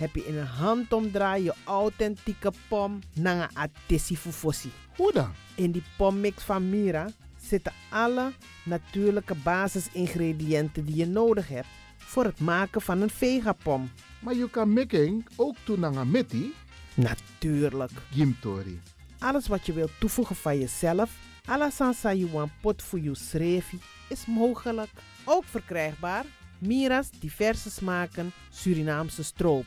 heb je in een handomdraai je authentieke pom naar atesi fufosi. Hoe dan? In die pommix van Mira zitten alle natuurlijke basisingrediënten die je nodig hebt voor het maken van een vegapom. Maar je kan making ook doen naar een metti. Natuurlijk. Gimtori. Alles wat je wilt toevoegen van jezelf, alla sansa you want pot voor je schreefie, is mogelijk. Ook verkrijgbaar Mira's diverse smaken Surinaamse stroop.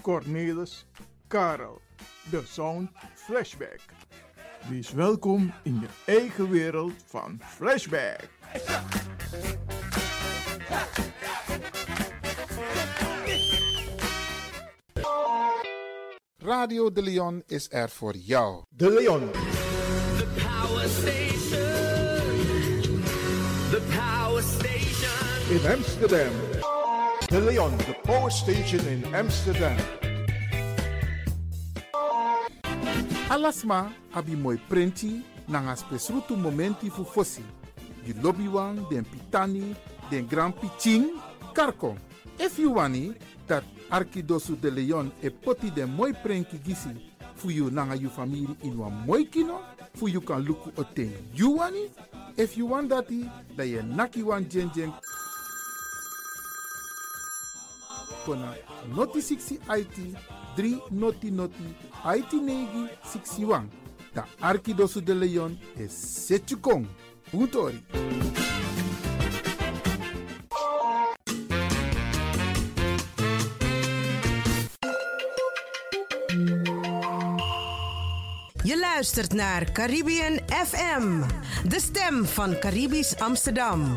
Cornelis, Karel. De Sound Flashback. Wees welkom in je eigen wereld van Flashback. Radio de Leon is er voor jou. De Leon. The power station. The power station. in Amsterdam. De Leon, the power station in Amsterdam. Alasma abi moi prenti nanga spesrutu momenti fu fosi. Di lobby den pitani, den grand piching, karko. If you wani, dat Arkidosu de Leon e poti den moi prenki gisi fu you nanga you family in wan moi kino, fu you kan luku o ten you wani. If you want dati, da ye naki wan kona noti 60 IT 3 noti noti IT negi 61. Da Arkidosu de Leon e setjukong. Puntori. Je luistert naar Caribbean FM, de stem van Caribisch Amsterdam.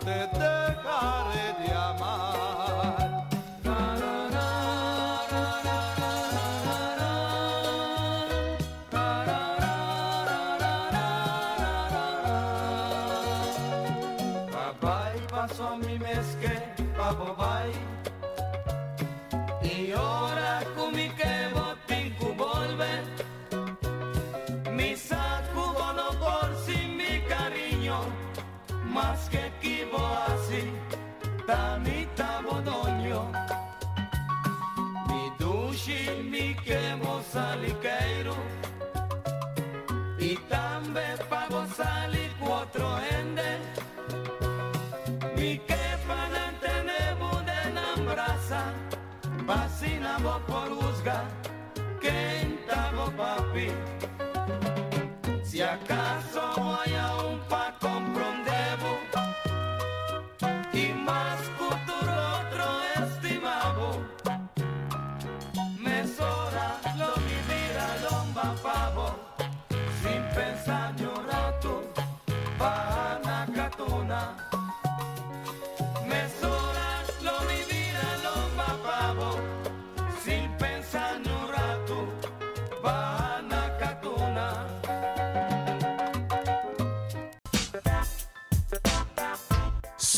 Te dejaré dago poruzga, kentago papi. Si acaso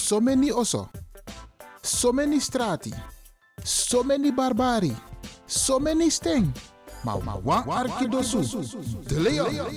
So many oso. So many strati. So many barbari. So many sting. Ma ma wan arkidosu. De Leon.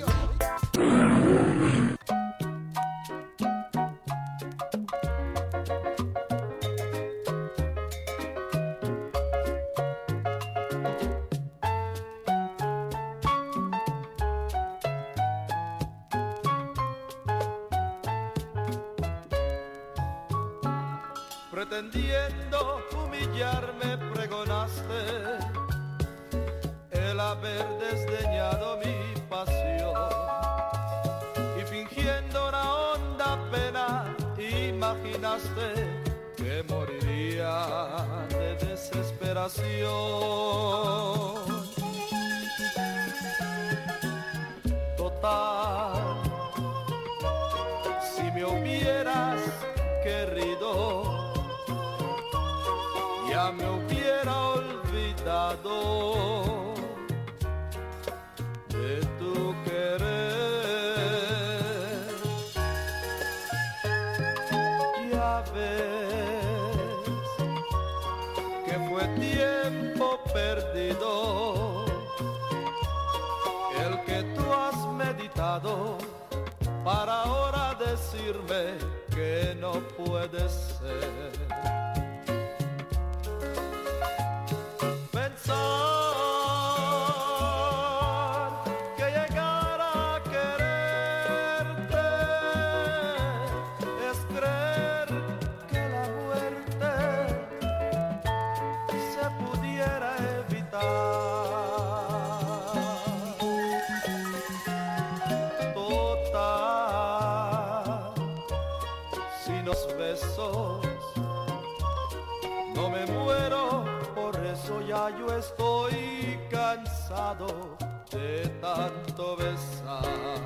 cansado de tanto besar.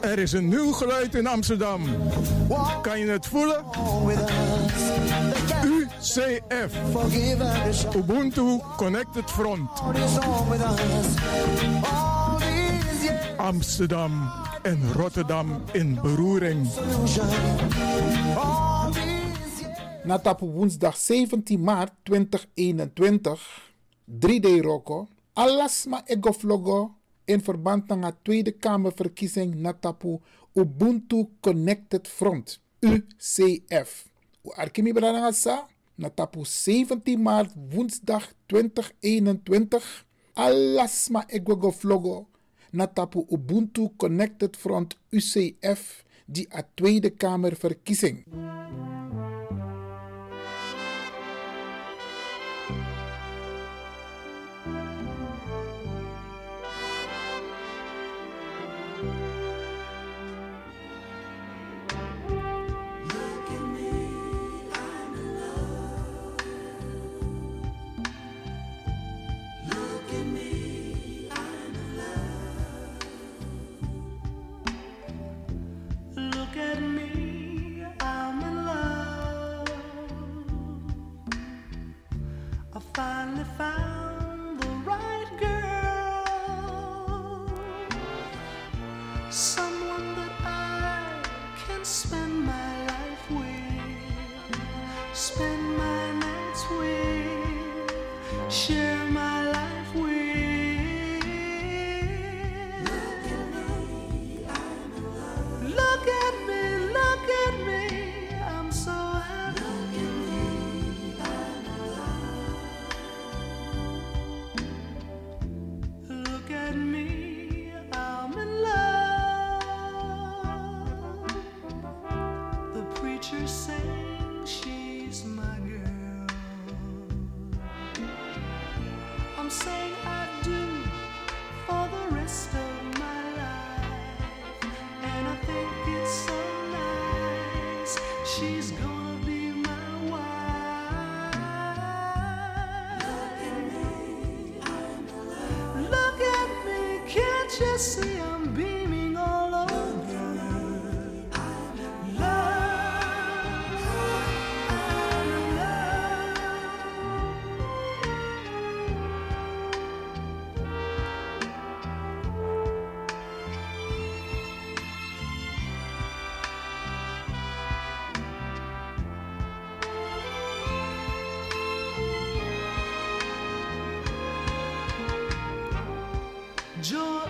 Er is een nieuw geluid in Amsterdam. Kan je het voelen? UCF. Ubuntu Connected Front. Amsterdam en Rotterdam in beroering. Natap woensdag 17 maart 2021. 3D Rocco. Alasma vloggo in verband met de Tweede Kamerverkiezing Natapu Ubuntu Connected Front, UCF. Arkimi Branagasa, Natapu 17 maart woensdag 2021. Alasma Egwego Vlogo, Natapu Ubuntu Connected Front, UCF, die a Tweede Kamerverkiezing.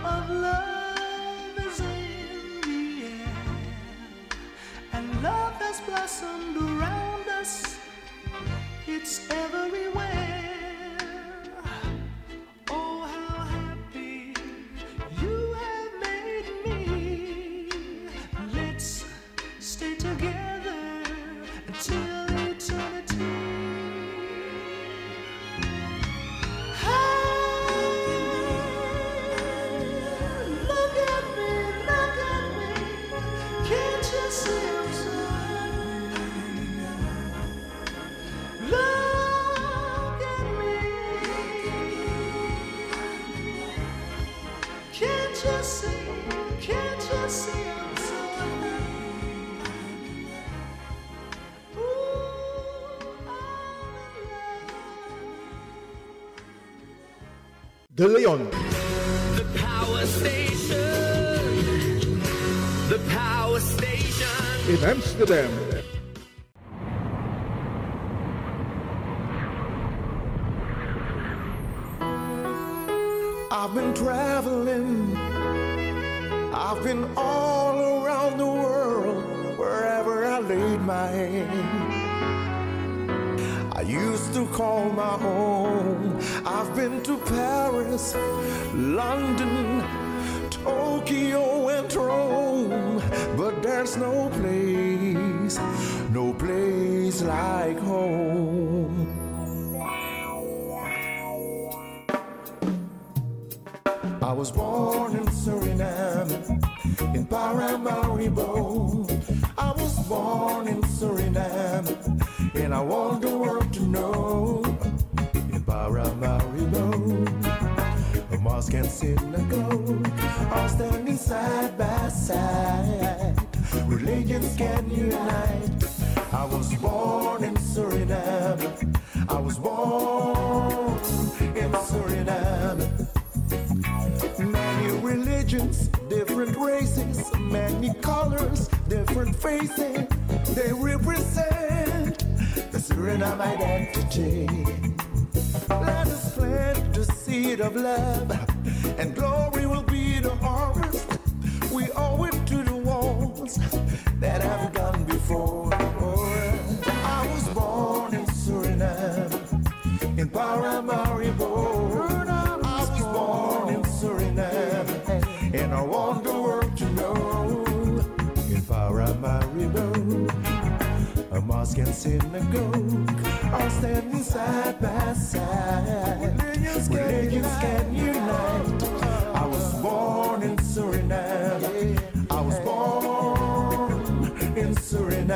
Of love De Leon. The power station. The power station. in Amsterdam. I've been traveling. I've been all around the world, wherever I laid my hand. I used to call my home. I've been to Paris, London, Tokyo, and Rome, but there's no place, no place like home. I was born in Suriname, in Paramaribo. I was born in Suriname, and I want synagogue are standing side by side. Religions can unite. I was born in Suriname. I was born in Suriname. Many religions, different races, many colors, different faces. They represent the Suriname identity. Let us plant the seed of love, and glory will be the harvest. We owe it to the ones that have gone before. I was born in Suriname, in Paramaribo. I was born in Suriname, and I want the world to know. In Paramaribo, a mosque and synagogue are standing side by side. Religions can unite. In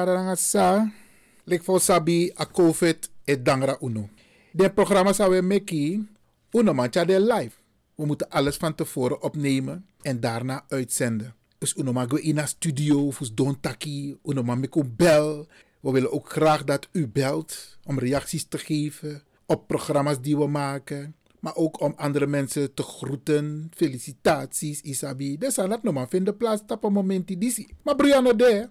Brada sa, lik fo sabi a COVID e dangra uno. De programma zou we meki, uno mancha de live. We moeten alles van tevoren opnemen en daarna uitzenden. Dus uno we in een studio, fus don taki, uno bel. We willen ook graag dat u belt om reacties te geven op programma's die we maken. Maar ook om andere mensen te groeten. Felicitaties, Isabi. Dus aan dat nog vinden plaats op een moment die. Maar Brianna de,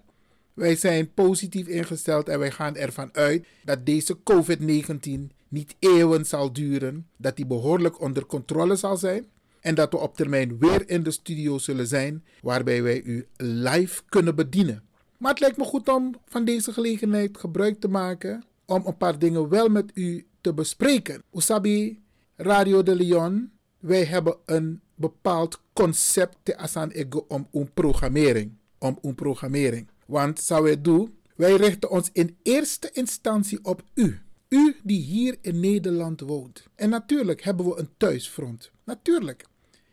wij zijn positief ingesteld en wij gaan ervan uit dat deze COVID-19 niet eeuwen zal duren. Dat die behoorlijk onder controle zal zijn. En dat we op termijn weer in de studio zullen zijn, waarbij wij u live kunnen bedienen. Maar het lijkt me goed om van deze gelegenheid gebruik te maken om een paar dingen wel met u te bespreken. Usabi, Radio de Leon, wij hebben een bepaald concept te asan ego om een programmering. Om een programmering. Want zou wij doen, wij richten ons in eerste instantie op u. U die hier in Nederland woont. En natuurlijk hebben we een thuisfront. Natuurlijk.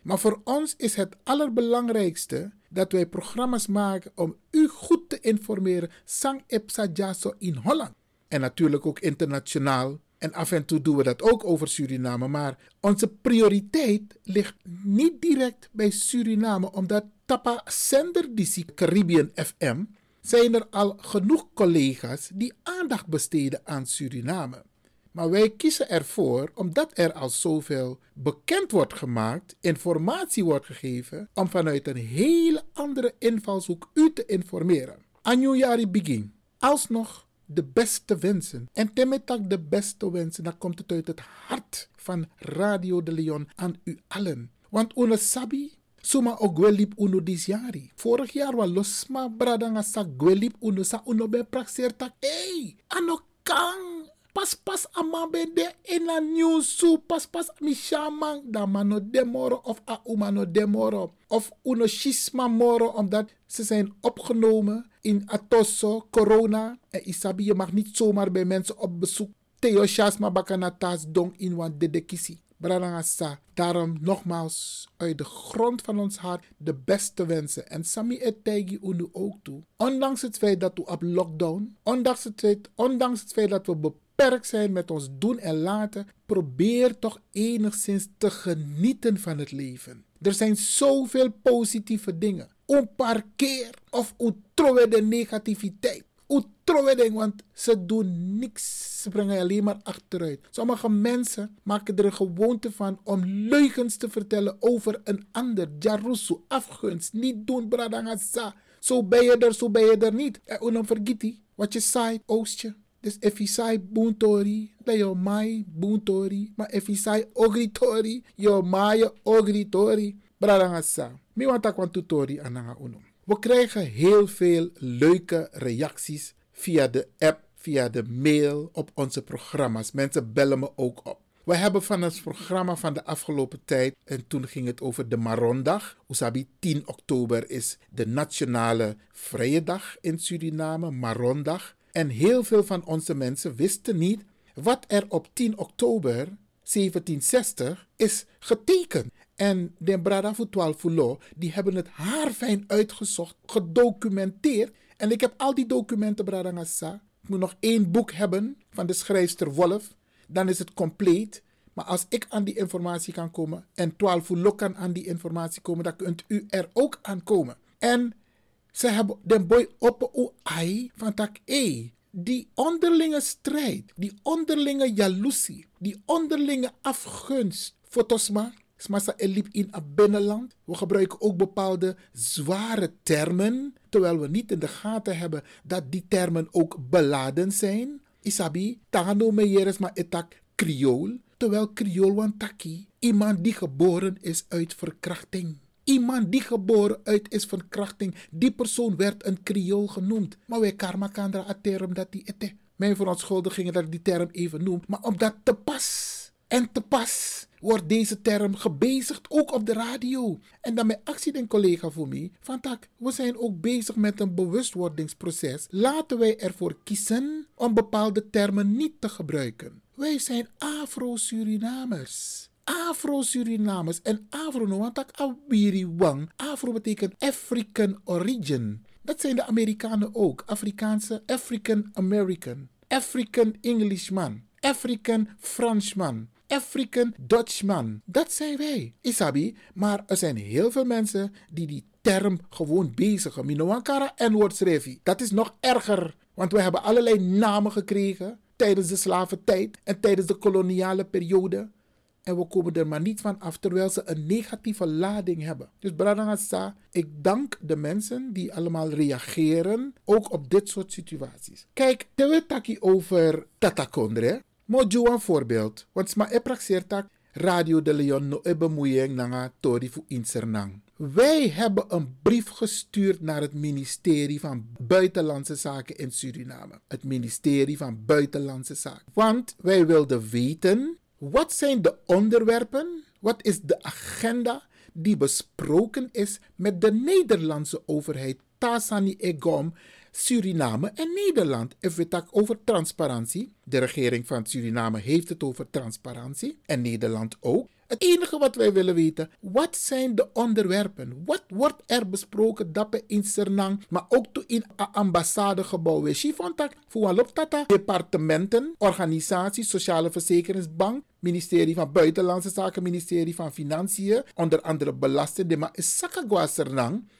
Maar voor ons is het allerbelangrijkste dat wij programma's maken om u goed te informeren. Sang Epsa Jaso in Holland. En natuurlijk ook internationaal. En af en toe doen we dat ook over Suriname. Maar onze prioriteit ligt niet direct bij Suriname, omdat Tapa Sender die Caribbean FM zijn er al genoeg collega's die aandacht besteden aan Suriname. Maar wij kiezen ervoor, omdat er al zoveel bekend wordt gemaakt, informatie wordt gegeven, om vanuit een hele andere invalshoek u te informeren. Anjuyari begin. Alsnog de beste wensen. En temetak de beste wensen, dan komt het uit het hart van Radio de Leon aan u allen. Want une sabi, suma ook wel liep uno dis jari. Vorig jaar was losma bradanga sa gwelip uno sa uno ben praxeertak. Hey, ano kang pas pas amabe de ina nyusu pas pas mi shaman da mano demoro of a umano demoro of uno shisma moro omdat ze zijn opgenomen in atosso corona en isabi je mag niet zomaar bij mensen op bezoek Theo Shasma bakanatas dong in wan de kisi. Brarangasa. Daarom nogmaals uit de grond van ons hart de beste wensen. En Sami etegi unu ook toe. Ondanks het feit dat we op lockdown, ondanks het feit, ondanks het feit dat we beperkt zijn met ons doen en laten, probeer toch enigszins te genieten van het leven. Er zijn zoveel positieve dingen. Een paar keer of een de negativiteit. Een want ze doen niks. Ze brengen alleen maar achteruit. Sommige mensen maken er een gewoonte van om leugens te vertellen over een ander. Jarusu, afgunst, niet doen, bradangasa. Zo ben je er, zo ben je er niet. En dan vergeet hij wat je zei, oostje. Dus if zei boontori, dan mai boontori. Maar if ogritori, je mai ogritori. Bradangasa. Mi want tak want tutori ananga uno. We krijgen heel veel leuke reacties via de app, via de mail op onze programma's. Mensen bellen me ook op. We hebben van het programma van de afgelopen tijd, en toen ging het over de Marondag. Usabi 10 oktober is de nationale vrije dag in Suriname, Marondag. En heel veel van onze mensen wisten niet wat er op 10 oktober 1760 is getekend. En de Brada voor 12 Fulo, die hebben het haarfijn uitgezocht, gedocumenteerd. En ik heb al die documenten, Brada Ngassa. Ik moet nog één boek hebben van de schrijfster Wolf. Dan is het compleet. Maar als ik aan die informatie kan komen en 12 Fulo kan aan die informatie komen, dan kunt u er ook aan komen. En ze hebben de boy op o ai van tak e. Die onderlinge strijd, die onderlinge jaloezie, die onderlinge afgunst. Fotosma, Smasa elip in het binnenland. We gebruiken ook bepaalde zware termen, terwijl we niet in de gaten hebben dat die termen ook beladen zijn. Isabi, tano meyeres ma etak Creool, terwijl Creool wantaki, iemand die geboren is uit verkrachting. Iemand die geboren uit is verkrachting, die persoon werd een Creool genoemd. Maar wij karma kandra a term dat die ete. Mijn verontschuldigingen dat ik die term even noem, maar omdat te pas en te pas wordt deze term gebezigd, ook op de radio. En dan mijn actie den collega voor mij, van tak, we zijn ook bezig met een bewustwordingsproces. Laten wij ervoor kiezen om bepaalde termen niet te gebruiken. Wij zijn Afro-Surinamers. Afro-Surinamers en Afro, want tak. Afro betekent African origin. Dat zijn de Amerikanen ook. Afrikaanse, African American, African Englishman, African Franschman, African Dutchman. Dat zijn wij, Isabi. Maar er zijn heel veel mensen die die term gewoon bezigen. Minoankara en woordschrevi. Dat is nog erger. Want we hebben allerlei namen gekregen tijdens de slaventijd en tijdens de koloniale periode. En we komen er maar niet van af terwijl ze een negatieve lading hebben. Dus Bradangasa, ik dank de mensen die allemaal reageren, ook op dit soort situaties. Kijk, we over Tatakondre. Mojo een voorbeeld. Want sma e praxeertak Radio de Leon no e bemoeiing nanga tori fu insernang. Wij hebben een brief gestuurd naar het ministerie van Buitenlandse Zaken in Suriname. Het ministerie van Buitenlandse Zaken. Want wij wilden weten wat zijn de onderwerpen, wat is de agenda die besproken is met de Nederlandse overheid Tasani Egom, Suriname en Nederland. If we het over transparantie, de regering van Suriname heeft het over transparantie en Nederland ook. Het enige wat wij willen weten, wat zijn de onderwerpen? Wat wordt er besproken dat in Sernang, maar ook in het ambassadegebouw? We Chifontak, voor tata, departementen, organisaties, sociale verzekeringsbank, ministerie van Buitenlandse Zaken, ministerie van Financiën, onder andere belasting, maar is.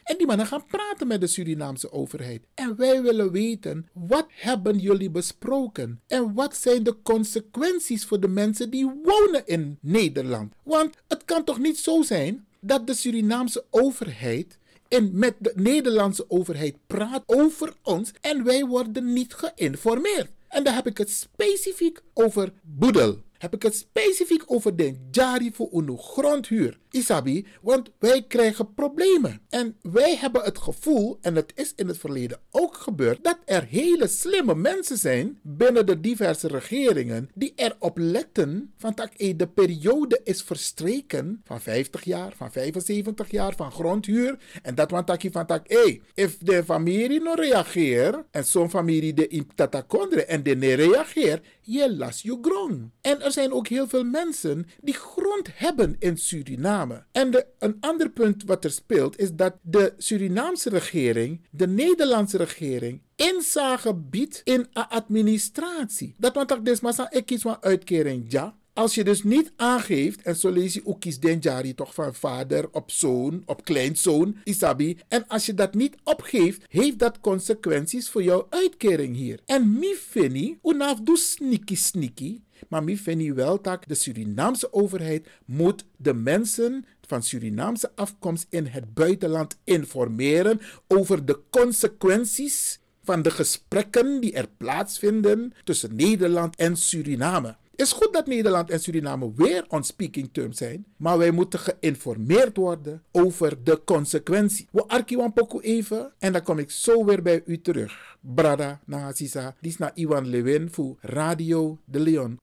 En die mannen gaan praten met de Surinaamse overheid. En wij willen weten, wat hebben jullie besproken? En wat zijn de consequenties voor de mensen die wonen in Nederland? Want het kan toch niet zo zijn dat de Surinaamse overheid en met de Nederlandse overheid praat over ons en wij worden niet geïnformeerd. En dan heb ik het specifiek over Boedel heb ik het specifiek over de jari voor een grondhuur. Isabi, want wij krijgen problemen. En wij hebben het gevoel, en het is in het verleden ook gebeurd, dat er hele slimme mensen zijn binnen de diverse regeringen die erop letten van dat de periode is verstreken van 50 jaar, van 75 jaar van grondhuur. En dat want dat van dat, hey, if de familie no reageert en zo'n familie de in tatakondre en de ne reageert, je las je grond. En er zijn ook heel veel mensen die grond hebben in Suriname. En de, een ander punt wat er speelt is dat de Surinaamse regering, de Nederlandse regering, inzage biedt in een administratie. Dat want is maar ik kies uitkering ja. Als je dus niet aangeeft, en zo lees je ook kies denjari toch van vader op zoon, op kleinzoon, isabi. En als je dat niet opgeeft, heeft dat consequenties voor jouw uitkering hier. En mi fini, unaf doe sneaky sneaky, maar mi fini wel dat de Surinaamse overheid moet de mensen van Surinaamse afkomst in het buitenland informeren over de consequenties van de gesprekken die er plaatsvinden tussen Nederland en Suriname. Is goed dat Nederland en Suriname weer on speaking terms zijn, maar wij moeten geïnformeerd worden over de consequentie. We arkiwan poku even en dan kom ik zo weer bij u terug. Brada Nagasisa, dit is naar Iwan Lewin voor Radio de Leon.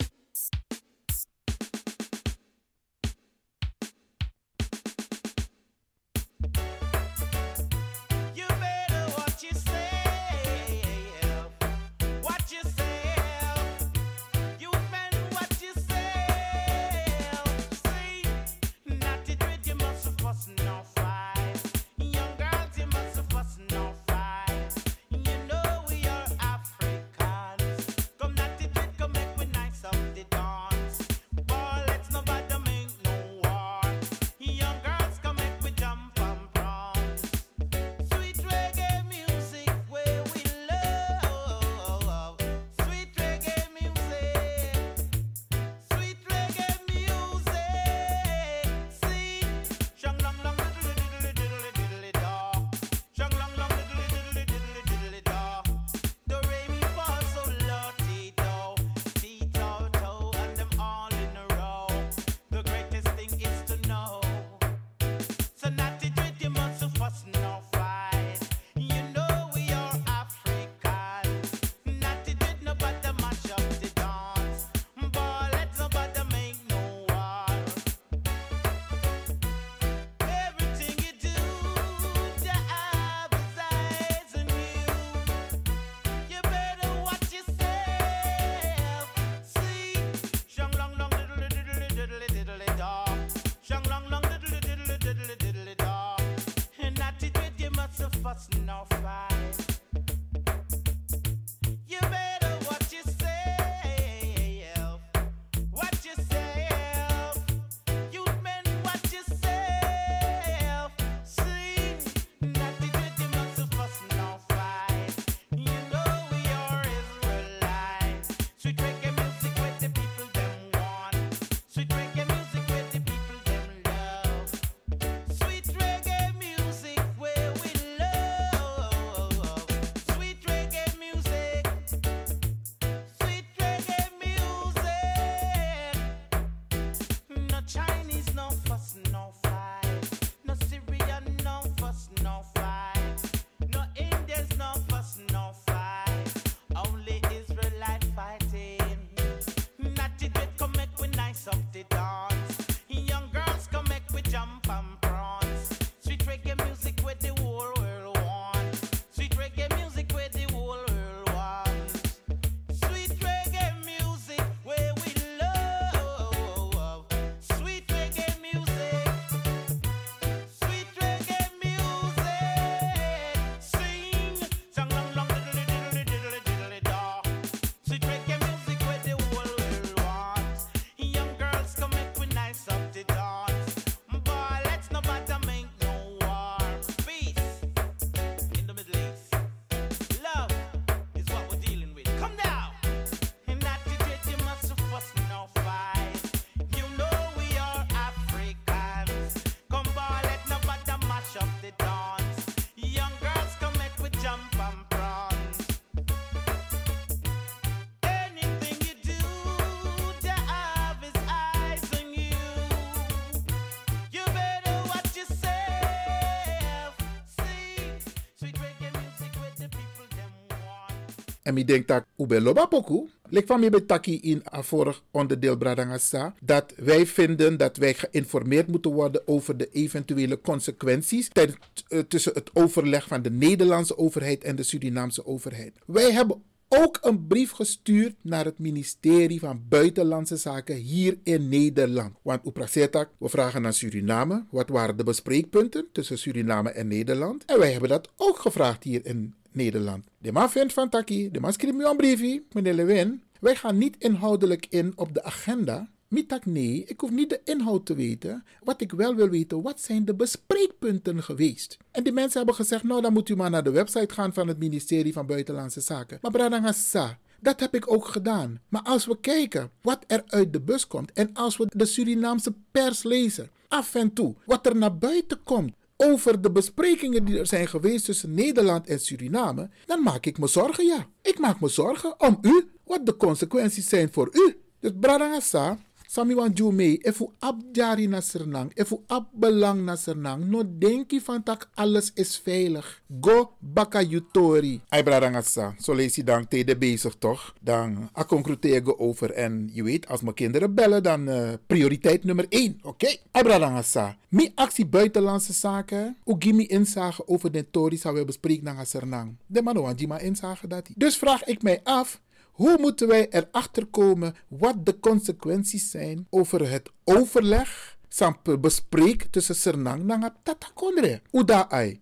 En mi denk dat ube loba poku. Van in a vorig onderdeel Bradangasa. Dat wij vinden dat wij geïnformeerd moeten worden over de eventuele consequenties eh, tussen het overleg van de Nederlandse overheid en de Surinaamse overheid. Wij hebben ook een brief gestuurd naar het ministerie van Buitenlandse Zaken hier in Nederland. Want Uprasetak, we vragen naar Suriname. Wat waren de bespreekpunten tussen Suriname en Nederland? En wij hebben dat ook gevraagd hier in Nederland. De man vindt van Taki, de man schrijft me een briefje, meneer Lewin. Wij gaan niet inhoudelijk in op de agenda. Mitak nee, ik hoef niet de inhoud te weten. Wat ik wel wil weten, wat zijn de bespreekpunten geweest? En die mensen hebben gezegd, nou dan moet u maar naar de website gaan van het ministerie van Buitenlandse Zaken. Maar Bradangasa, dat heb ik ook gedaan. Maar als we kijken wat er uit de bus komt en als we de Surinaamse pers lezen, af en toe, wat er naar buiten komt over de besprekingen die er zijn geweest tussen Nederland en Suriname, dan maak ik me zorgen, ja. Ik maak me zorgen om u, wat de consequenties zijn voor u. Dus Bradangasa, Sami wan ju mee, efu abjari na Sernang, efu abbelang na Sernang, no denki van tak alles is veilig. Go baka yutori. Ay bradangasa, zo lees je dan tegen bezig toch? Dan akkonkruteer over en je weet, als mijn kinderen bellen, dan eh, prioriteit nummer 1, oké? Ay bradangasa, mi actie buitenlandse zaken, u gimi inzage over de tori zou we bespreken naar Sernang. De man wan jima inzage dat. Dus vraag ik mij af, hoe moeten wij erachter komen wat de consequenties zijn over het overleg, sampe bespreek tussen Sernang en Tatakondre? Uda ai.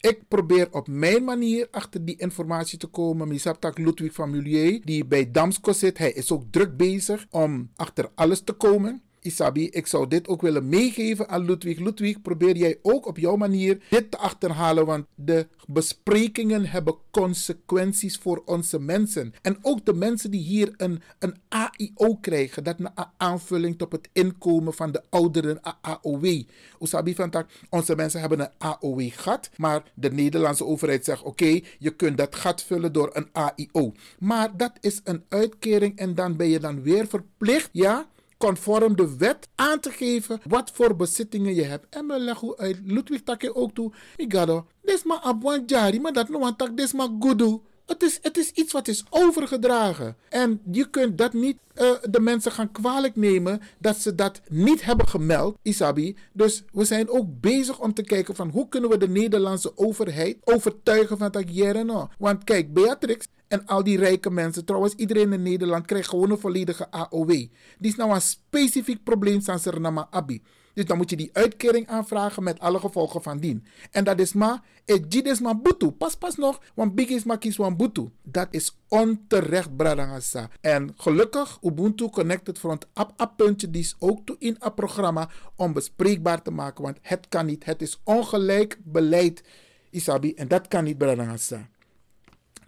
Ik probeer op mijn manier achter die informatie te komen. Misaptak Ludwig van Mulier, die bij Damsko zit, hij is ook druk bezig om achter alles te komen. Isabi, ik zou dit ook willen meegeven aan Ludwig. Ludwig, probeer jij ook op jouw manier dit te achterhalen, want de besprekingen hebben consequenties voor onze mensen. En ook de mensen die hier een, een AIO krijgen, dat een aanvulling op het inkomen van de ouderen AOW. Usabi van tak, onze mensen hebben een AOW gat, maar de Nederlandse overheid zegt oké, je kunt dat gat vullen door een AIO. Maar dat is een uitkering en dan ben je dan weer verplicht, ja, conform de wet aan te geven wat voor bezittingen je hebt. En we leggen uit Ludwig Takke ook toe. Migado, dit is maar maar dat no tak, dit maar. Het is, het is iets wat is overgedragen. En je kunt dat niet eh, de mensen gaan kwalijk nemen dat ze dat niet hebben gemeld, Isabi. Dus we zijn ook bezig om te kijken van hoe kunnen we de Nederlandse overheid overtuigen van dat jere no. Want kijk, Beatrix en al die rijke mensen, trouwens iedereen in Nederland krijgt gewoon een volledige AOW. Die is nou een specifiek probleem van Suriname Abi. Dus dan moet je die uitkering aanvragen met alle gevolgen van dien. En dat is maar, het is maar. Pas pas nog, want big is maar wan butu. Dat is onterecht, bradangasa. En gelukkig, Ubuntu Connected Front app app puntje, die is ook toe in het programma om bespreekbaar te maken. Want het kan niet. Het is ongelijk beleid, Isabi. En dat kan niet, bradangasa.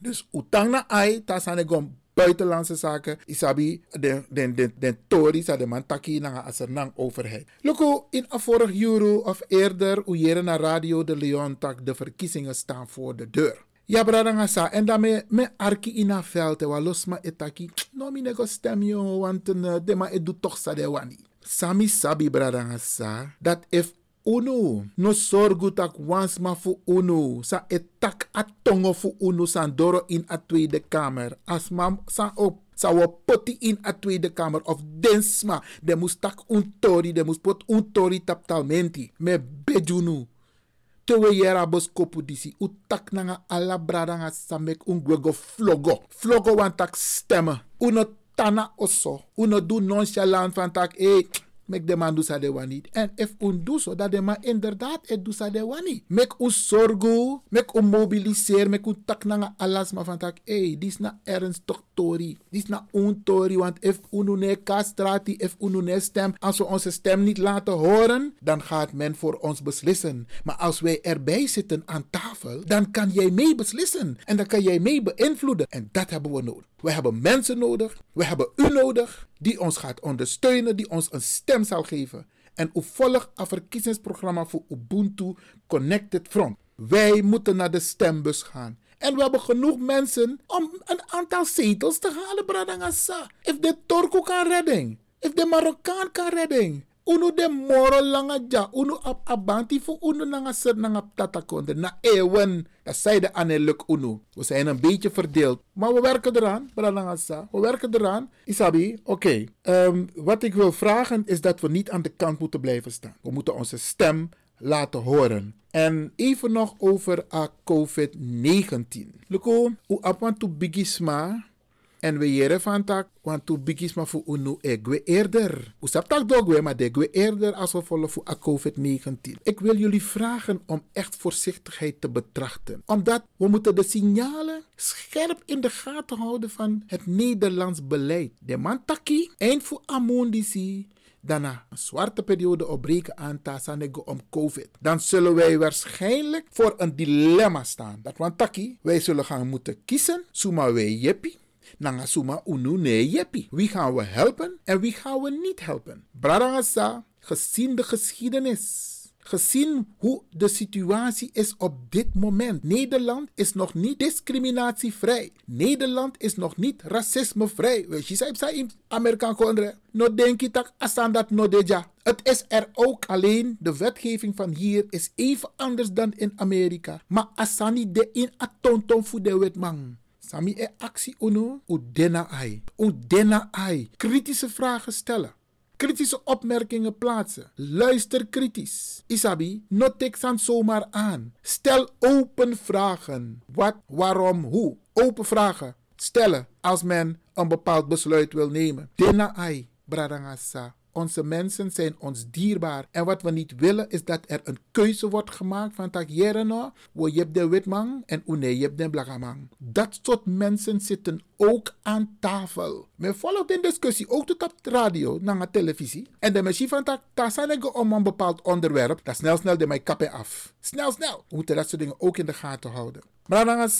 Dus utang na ai, tasane gom buitenlandse zaken, isabi den den den den tori sa de man taki na asernang overheid. Loko in a vorig euro of eerder uyere na radio de Leon tak de verkiezingen staan voor de deur. Ja, brada sa en daarmee me arki in a veld wa los ma etaki. No mi nego stem yo want uh, de ma edu toch sa de wani. Sami sabi brada sa dat if uno no sorgu tak wans ma fu uno sa etak atongo fu uno san doro in a tweede kamer as ma sa op sa wo poti in a tweede kamer of densma de moest tak un tori de moest pot un tori taptalmenti me bejunu Tewe yera bos kopu disi. U tak nanga ala brada nga samek un gwego flogo. Flogo wan tak. Uno tana oso. Uno do nonchalant van tak, eh, mek de man do sa de wani. En if un do so, dat de man inderdaad et do sa de wani. Mek u sorgu, mek u mobiliseer, mek u tak nanga alas ma van tak, eh, dis na ernstig tori. Dis na un tori, want if unu kastrati, if stem, als we onze stem niet laten horen, dan gaat men voor ons beslissen. Maar als wij erbij zitten aan tafel, dan kan jij mee beslissen. En dan kan jij mee beïnvloeden. En dat hebben we nodig. We hebben mensen nodig. We hebben u nodig. Die ons gaat ondersteunen. Die ons een stem zal geven. En u volgt een verkiezingsprogramma voor Ubuntu Connected Front. Wij moeten naar de stembus gaan. En we hebben genoeg mensen om een aantal zetels te halen, Bradangasa. If de Turko kan redden. If de Marokkaan kan redden. Uno de moro langa ja. Uno ap abanti uno nanga ser nanga tata konde. Na ewen. Dat zei de Anneluk Uno. We zijn een beetje verdeeld. Maar we werken eraan. Bralangasa. We werken eraan. Isabi, oké. Ehm, wat ik wil vragen is dat we niet aan de kant moeten blijven staan. We moeten onze stem laten horen. En even nog over a COVID-19. Luko, u apwan tu bigisma. En we jere van tak, want tu bigisma fu unu egwe eerder. Sap tak dogwe, maar degwe eerder als we volgen voor a COVID-19. Ik wil jullie vragen om echt voorzichtigheid te betrachten. Omdat we moeten de signalen scherp in de gaten houden van het Nederlands beleid. De man taki, eind voor amondisi, daarna een zwarte periode opbreken aan Tasanego om COVID. Dan zullen wij waarschijnlijk voor een dilemma staan. Dat want taki, wij zullen gaan moeten kiezen. Suma wij jeppie. Nanga suma unu nee jeppie. Wie gaan we helpen en wie gaan we niet helpen? Bradangasa, gezien de geschiedenis. Gezien hoe de situatie is op dit moment. Nederland is nog niet discriminatievrij. Nederland is nog niet racismevrij. Je, zei in Amerikaan kondre. No denk asan dat no deja. Het is er ook alleen, de wetgeving van hier is even anders dan in Amerika. Maar asani de in atonton voor de wetman. Sami e actie uno, u dena ai. U dena ai. Kritische vragen stellen. Kritische opmerkingen plaatsen. Luister kritisch. Isabi, not aan zomaar aan. Stel open vragen. Wat, waarom, hoe. Open vragen stellen als men een bepaald besluit wil nemen. Dena ai, bradangasa. Onze mensen zijn ons dierbaar. En wat we niet willen is dat er een keuze wordt gemaakt van tak no, wo je de witman en une je de blagamang. Dat soort mensen zitten ook aan tafel. Men volgt de discussie ook op de radio, naar de televisie. En de machine van tak, tasanego om een bepaald onderwerp, dat snel snel de mij kappen af. Snel snel. We moeten dat soort dingen ook in de gaten houden. Maar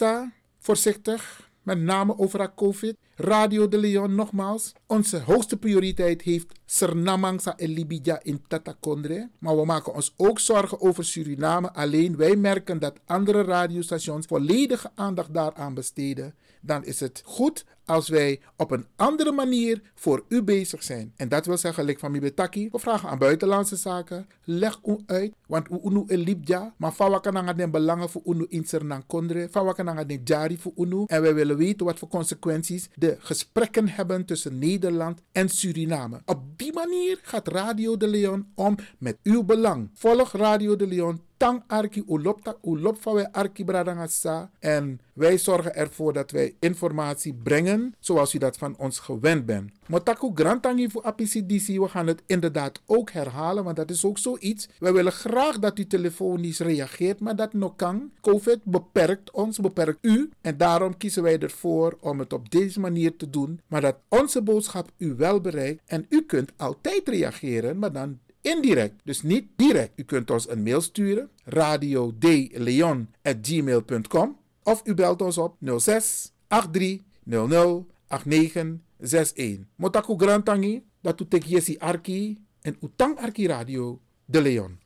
voorzichtig met name over COVID. Radio de Leon nogmaals. Onze hoogste prioriteit heeft Sernamangsa en Libidja in Tatakondre. Maar we maken ons ook zorgen over Suriname. Alleen wij merken dat andere radiostations volledige aandacht daaraan besteden. Dan is het goed als wij op een andere manier voor u bezig zijn. En dat wil zeggen, like van Mibetaki, we vragen aan buitenlandse zaken. Leg u uit, want u unu in Libja, maar kan den belangen voor unu in Sernang Kondre, kan den jari voor unu. En wij willen weten wat voor consequenties de gesprekken hebben tussen Nederland en Suriname. Op die manier gaat Radio de Leon om met uw belang. Volg Radio de Leon tang arki ulop tak ulop arki bradangasa. En wij zorgen ervoor dat wij informatie brengen zoals u dat van ons gewend bent. Motaku grantangi voor APCDC, we gaan het inderdaad ook herhalen, want dat is ook zoiets. Wij willen graag dat u telefonisch reageert, maar dat nog kan. COVID beperkt ons, beperkt u. En daarom kiezen wij ervoor om het op deze manier te doen, maar dat onze boodschap u wel bereikt. En u kunt altijd reageren, maar dan indirect, dus niet direct. U kunt ons een mail sturen, radiodeleon.gmail.com of u belt ons op 06 83 00 8961. Motaku Grantangi, dat u tek yesi arki en utang arki radio de Leon.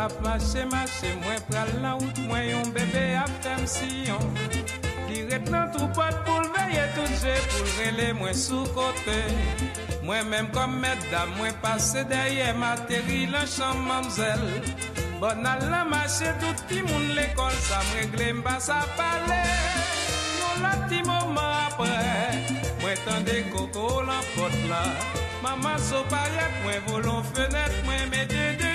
Map mache mache mwen pral la wout mwen yon bebe ap tem siyon Li nan troupot pou lveye tout je pou lrele mwen sou kote Mwen menm kom meddam mwen pase derye materi lan chan mamzel Bon al la mache tout ti moun l'ekol sa mregle mba sa pale Yon la ti mouman apre Mwen tande koko lan pot la Maman so payet mwen volon fenet mwen mede de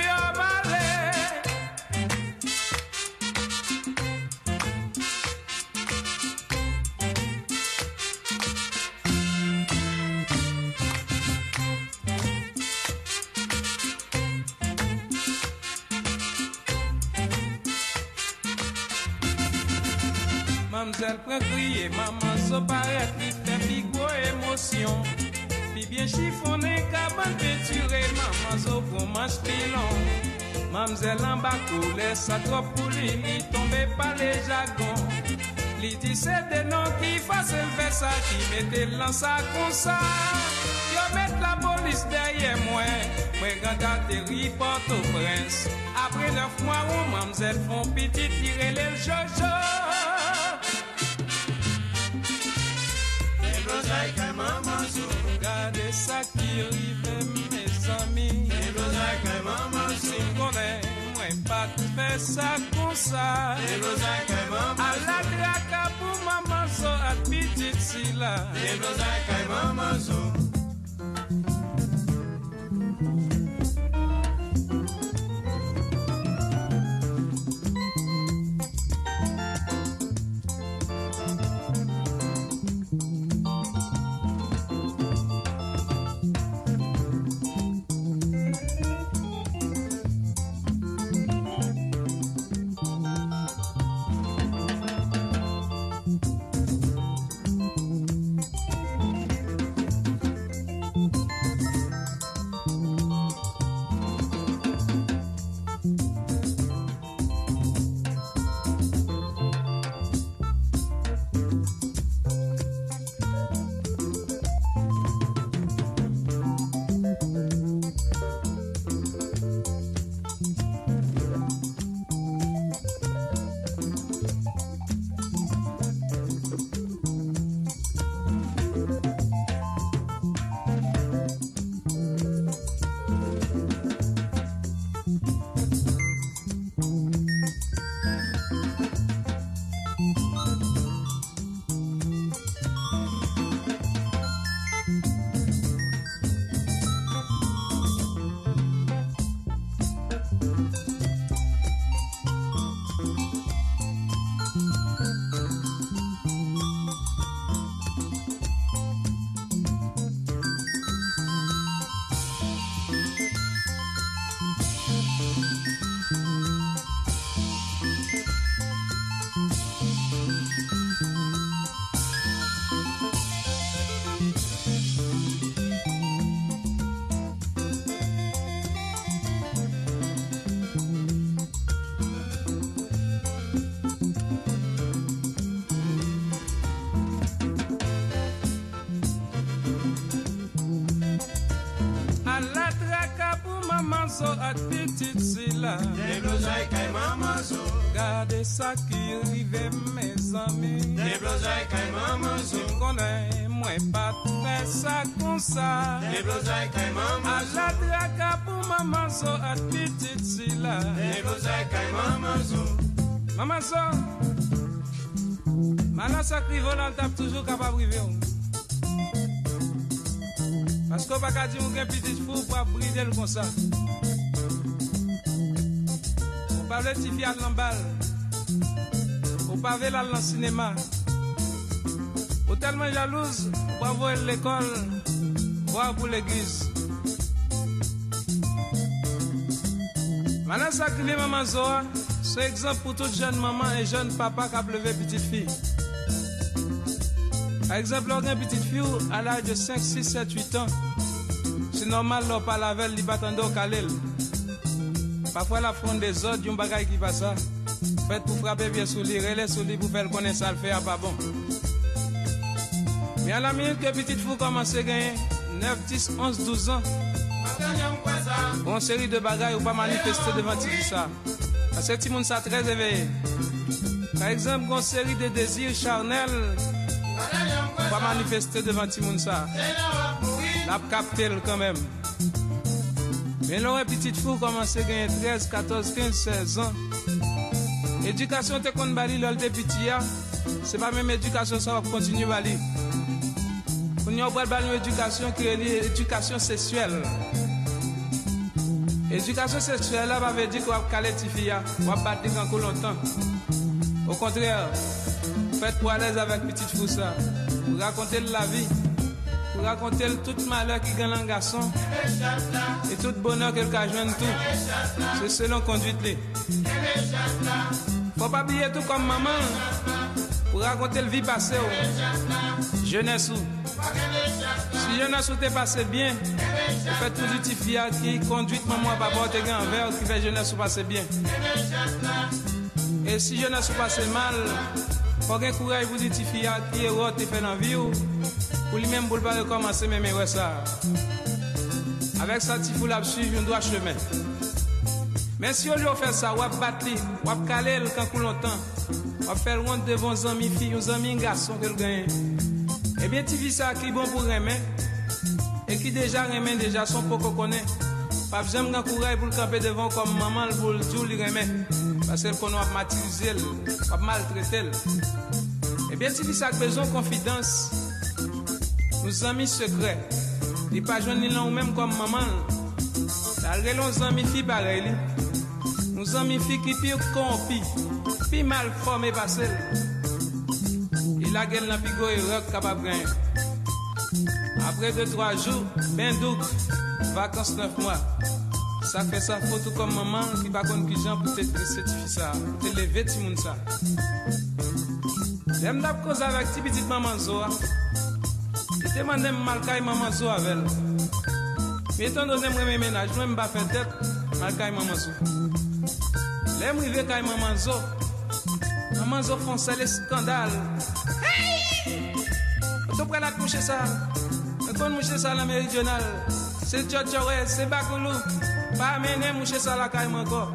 Maman so paret li fe pi gwo emosyon Pi bien chifone, kaban peture, maman so pou manch pilon. Mamzelle an bakou, lesa trop pou li, li tombe pa le jagon Li di se de non ki fase l fè sa Ki mette lan sa kon sa Yo met la polis derye mwen Mwen ganda teri porto prens Apre neuf mwa ou mamzel fon pitit Tire le l jojo like my mama so. Gade sakiri fem mes ami. Never like my mama so. Kone mwen pat fe sa kon sa. Never like mama so. Ala draka pou mama so at pitit sila. Never like my mama so. Des blousons kay maman so. Gade sa ki rive mes amis. Des blousons kay maman so. M'm konen mwen pa fè sa A la draka pou maman so at pitit si la. Maman so. Maman. Manan sa kri volan tap toujou kapab rive ou. Pasko baka di mwen gen fou pa bridel kon sa. Pas le à l'embal. Au pavé là dans le cinéma. Ou tellement jalouse, bravo à l'école, voir pour l'église. Maintenant, ça maman Zoa, c'est exemple pour toute jeune maman et jeune papa qui a plevé petite fille. Par exemple, on a une petite fille à l'âge de 5, 6, 7, 8 ans. C'est normal, on parle avec elle, il bat en dos Parfois, la fond des autres, un bagage qui va ça. Faites pour frapper bien sous lui, relais sous pour faire connaître ça, le faire pas bon. Mais à la minute que petite fille commence à gagner 9, 10, 11, 12 ans, une série de bagages ou pas manifester devant tout ça. Parce que tout le monde ça très éveillé. Par exemple, une série de désirs charnels pas manifester devant tout le monde ça. La capté quand même. Mais lò wè pitit fou à gagner 13, 14, 15, 16 ans. Edukasyon te kon bali lòl te piti ya, se pa mèm edukasyon sa wap kontinu bali. Koun yo bral bali nou edukasyon ki li edukasyon seksuel. Edukasyon seksuel la pa ve di kwa wap kale ti fiya, wap bati kankou lontan. Au kontrèr, fèt pou alèz avec pitit fou ça. ou rakonte l la vie pour raconter tout malheur qui gagne un garçon et tout bonheur qu'elle joint tout. C'est selon conduite là. Faut pas oublier tout comme maman pour raconter le vie passée. oh. Jeunesse ou. Si jeunesse ou t'es passé bien, vous faites tout fiat qui conduit maman à papa te un verre qui fait jeunesse ou passer bien. Et si jeunesse ou passe mal, Faut gen courage ti fille qui est rote et fait dans vie ou pour lui-même pour le pas recommencer même ouais ça. Avec ça ti fou la suivre un droit chemin. Mais si on lui fait ça, on va battre, on va caler le quand longtemps. On va faire honte devant un ami fille, un ami garçon que le gagne. Eh bien, vis ça qui est bon pour remettre et qui déjà remet déjà son qu'on connaît. Pas besoin de courage pour le camper devant comme maman pour le dire lui remet. Parce qu'elle qu'on va matérialiser, va maltraiter. Eh bien, vis ça avec besoin de confidence. Ou zami sekre, li pa jwen ni lan ou menm kom maman. La relon zami fi bare li, ou zami qui ki pi konfi, mal fome basel. Il la gen la pigo e rok kapap gen. Apre 2-3 jou, ben douk, Vacances 9 mois. Sa fait sa photo comme maman ki bakon ki jan pou te trisetifi sa, pou te leve ti moun sa. Dem dap koz avak ti pitit maman zo a demande mal kay maman Zoa avec. Mais étant donné que je ménage, je ne vais pas faire tête, mal kay maman Zoa. L'aime rive kay maman Zoa. Maman Zoa font ça les scandales. Hey! Tu prends la couche ça. Quand moucher ça la méridionale, c'est Tchotchoré, c'est Bakoulou. Pas mener moucher ça la caille encore.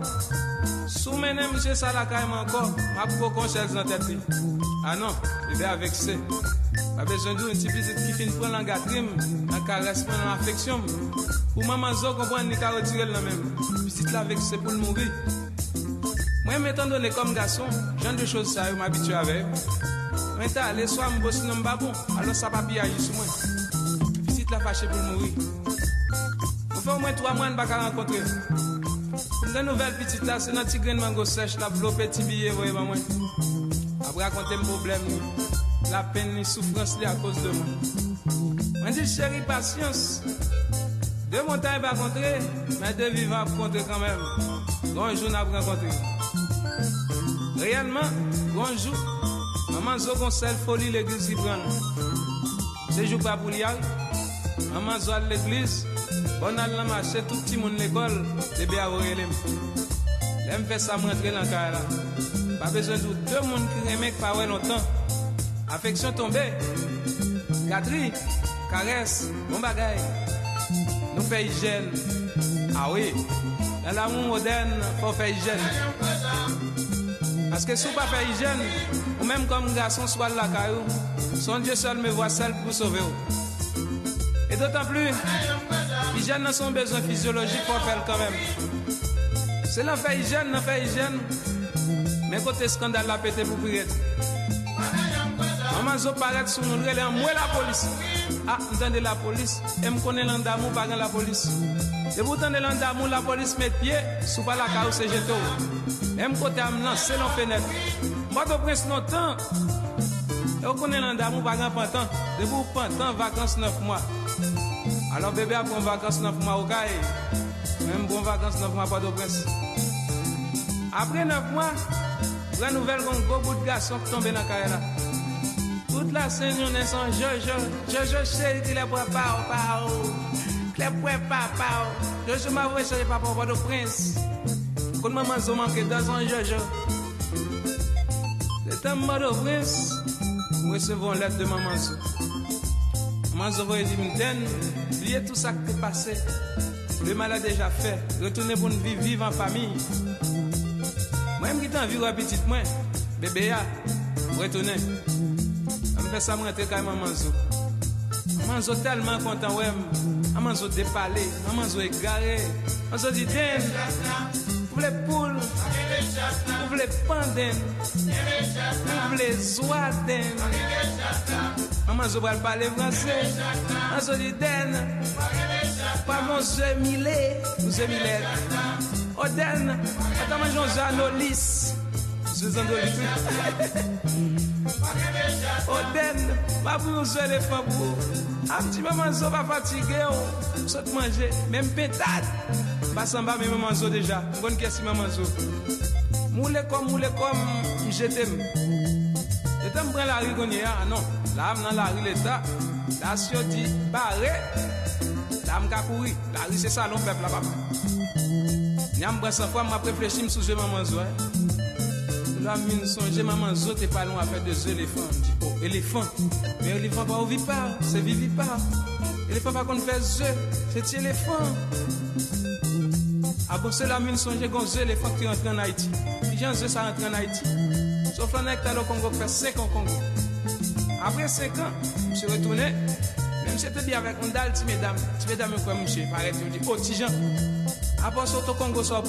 Sous mener moucher ça la caille encore. Ma pour qu'on cherche dans tête. Ah non, il est avec Pa bejan dou yon ti bizit ki fin pran lan gatrim, an ka resmen an afeksyon. Ou maman zo kompran ni ka retirel nan men, bizit la vek se pou l mouri. Mwen metan do ne kom gason, jan de chos sa yo m abitu ave. Mwen ta ale swa m bosi nan m babon, alo sa pa pi aji sou mwen. Bizit la fache pou l mouri. Ou fe ou mwen 3 mwen baka renkontre. Mwen den nouvel bizit la se nan ti gren mango sech la blope ti biye voye ba mwen. Apre akonte m problem nou. La peine, la souffrance à cause de moi. On dit chérie, patience. Deux montagnes pas rencontrer, mais deux vivants rencontrer quand même. Grand jour n'a pas rencontré. Réellement, grand jour, maman Zogon seule folie l'église qui prend. C'est jour pas pour y aller. Maman zo à l'église, on a la tout petit monde l'école, bébé a relem. L'aime fait ça rentrer dans la là. Pas besoin de deux monde qui remet pas longtemps affection tombée, gâterie, caresse, bon bagaille, nous fait hygiène. Ah oui, dans l'amour moderne, faut faire hygiène. Parce que si on ne fait pas hygiène, ou même comme garçon, soit la caillou, son Dieu seul me voit seul pour sauver. Et d'autant plus, hygiène n'a son besoin physiologique pour faire quand même. C'est l'enfer hygiène, l'enfer hygiène. Mais côté scandale, la pété pour prier. Maman zo paret sou la police. Ah, la polis la polis E mtande landa mou la polis met pied sous la ka ou se jeto E mkote am lan selon non tan E mkone landa mou bagan pantan Debou pantan vakans 9 mwa Alon bebe apon vakans 9 mwa okay Mwen mbon vakans 9 9 mwa Gran nouvel kon go bout gason Tombe la toute la scène on est sans Jojo, Jojo chéri qui les prépare pao. Qui les prépare pao. Jojo m'a voulu chercher papa de prince. Quand maman zo manque dans un Jojo. C'est un mot de prince. Nous recevons lettre de maman. Maman zo va dire oubliez tout ça qui est passé. Le mal a déjà fait. Retournez pour nous vivre, vivre en famille. Moi, je suis envie de petite moi. Bébé, retournez fè sa mwen te kay maman zo. Maman zo telman ah, kontan wèm, maman zo depale, ah, maman zo e gare. Maman zo di den, ou vle poul, ou vle panden, ou vle zwaden. Ah, maman zo bral pale franse, maman zo di den, pa moun zemile, ou zemilet. Oden, oh, ata manjon zanolis. Zezan do li tout. Oden, mabou zwe le fabou. Amti maman zo pa fatige yo. Sot manje, men petad. Basan ba men maman zo deja. Mgon kesi maman zo. Moule kom, moule kom, mjetem. Etan mwen la ri konye ya, anon. La am nan la ri leta. La syo di bare. La m kakouri. La ri se salon pep la papa. Nyam basan fwa m apreflechim sou zwe maman zo. Eh. la mine songe, maman zo t'es pas long avec deux éléphants. Dit, oh, éléphant, mais éléphant ah pas ou vit pas, c'est vivi pas. Éléphant pas qu'on fait zo, c'est éléphant. Après cela, la mine songe, gon zo éléphant qui rentre en Haïti. J'en zo ça en Haïti. Sauf l'année que t'as le Congo fait 5 ans au Congo. Après 5 ans, je suis retourné. Même si c'était bien avec un dalle, tu mesdames, tu mesdames, quoi, monsieur, paraît-il, dit, oh, tijan. Après, ah sur ton Congo, sur le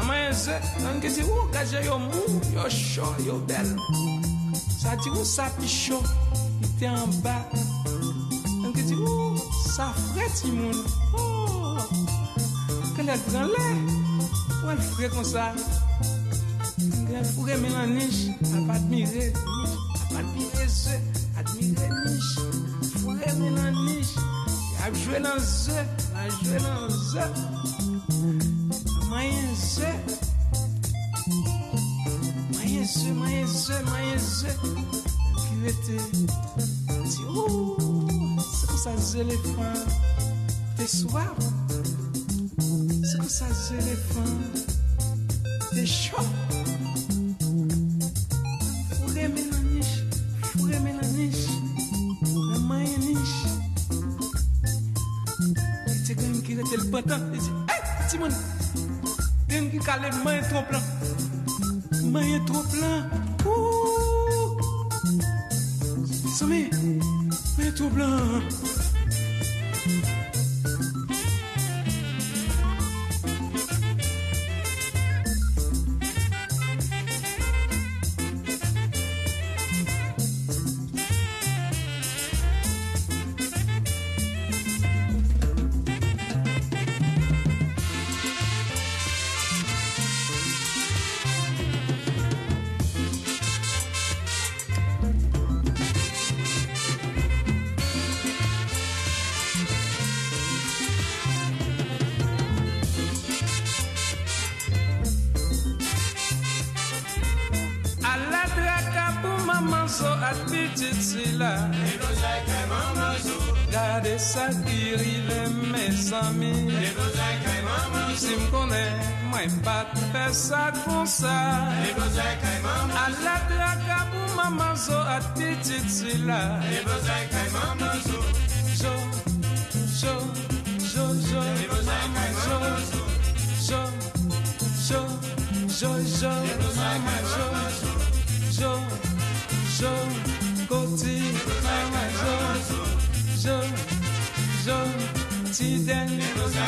Amayen se, nan ki si ou gaje yo mou, yo chon, yo bel. Sa ti ou sa pi chon, ite an ba. Nan ki si ou, sa fre ti moun. Oh, ke le gran le, ou el fre kon sa. Ke el fre men an nish, ap admire, ap admire se, admire nish. Fre men an nish, ap jwe nan se, ap jwe nan se. yese, mwen yese, ki wete, ti ou, se kon sa zele fan, te swav, se kon sa zele fan, te chou. Fure menan nish, fure menan nish, nan maye nish. E te gen ki rete l patan, e Jojo,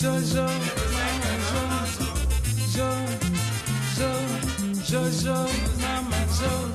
Jojo, Jojo, Jojo, Jojo,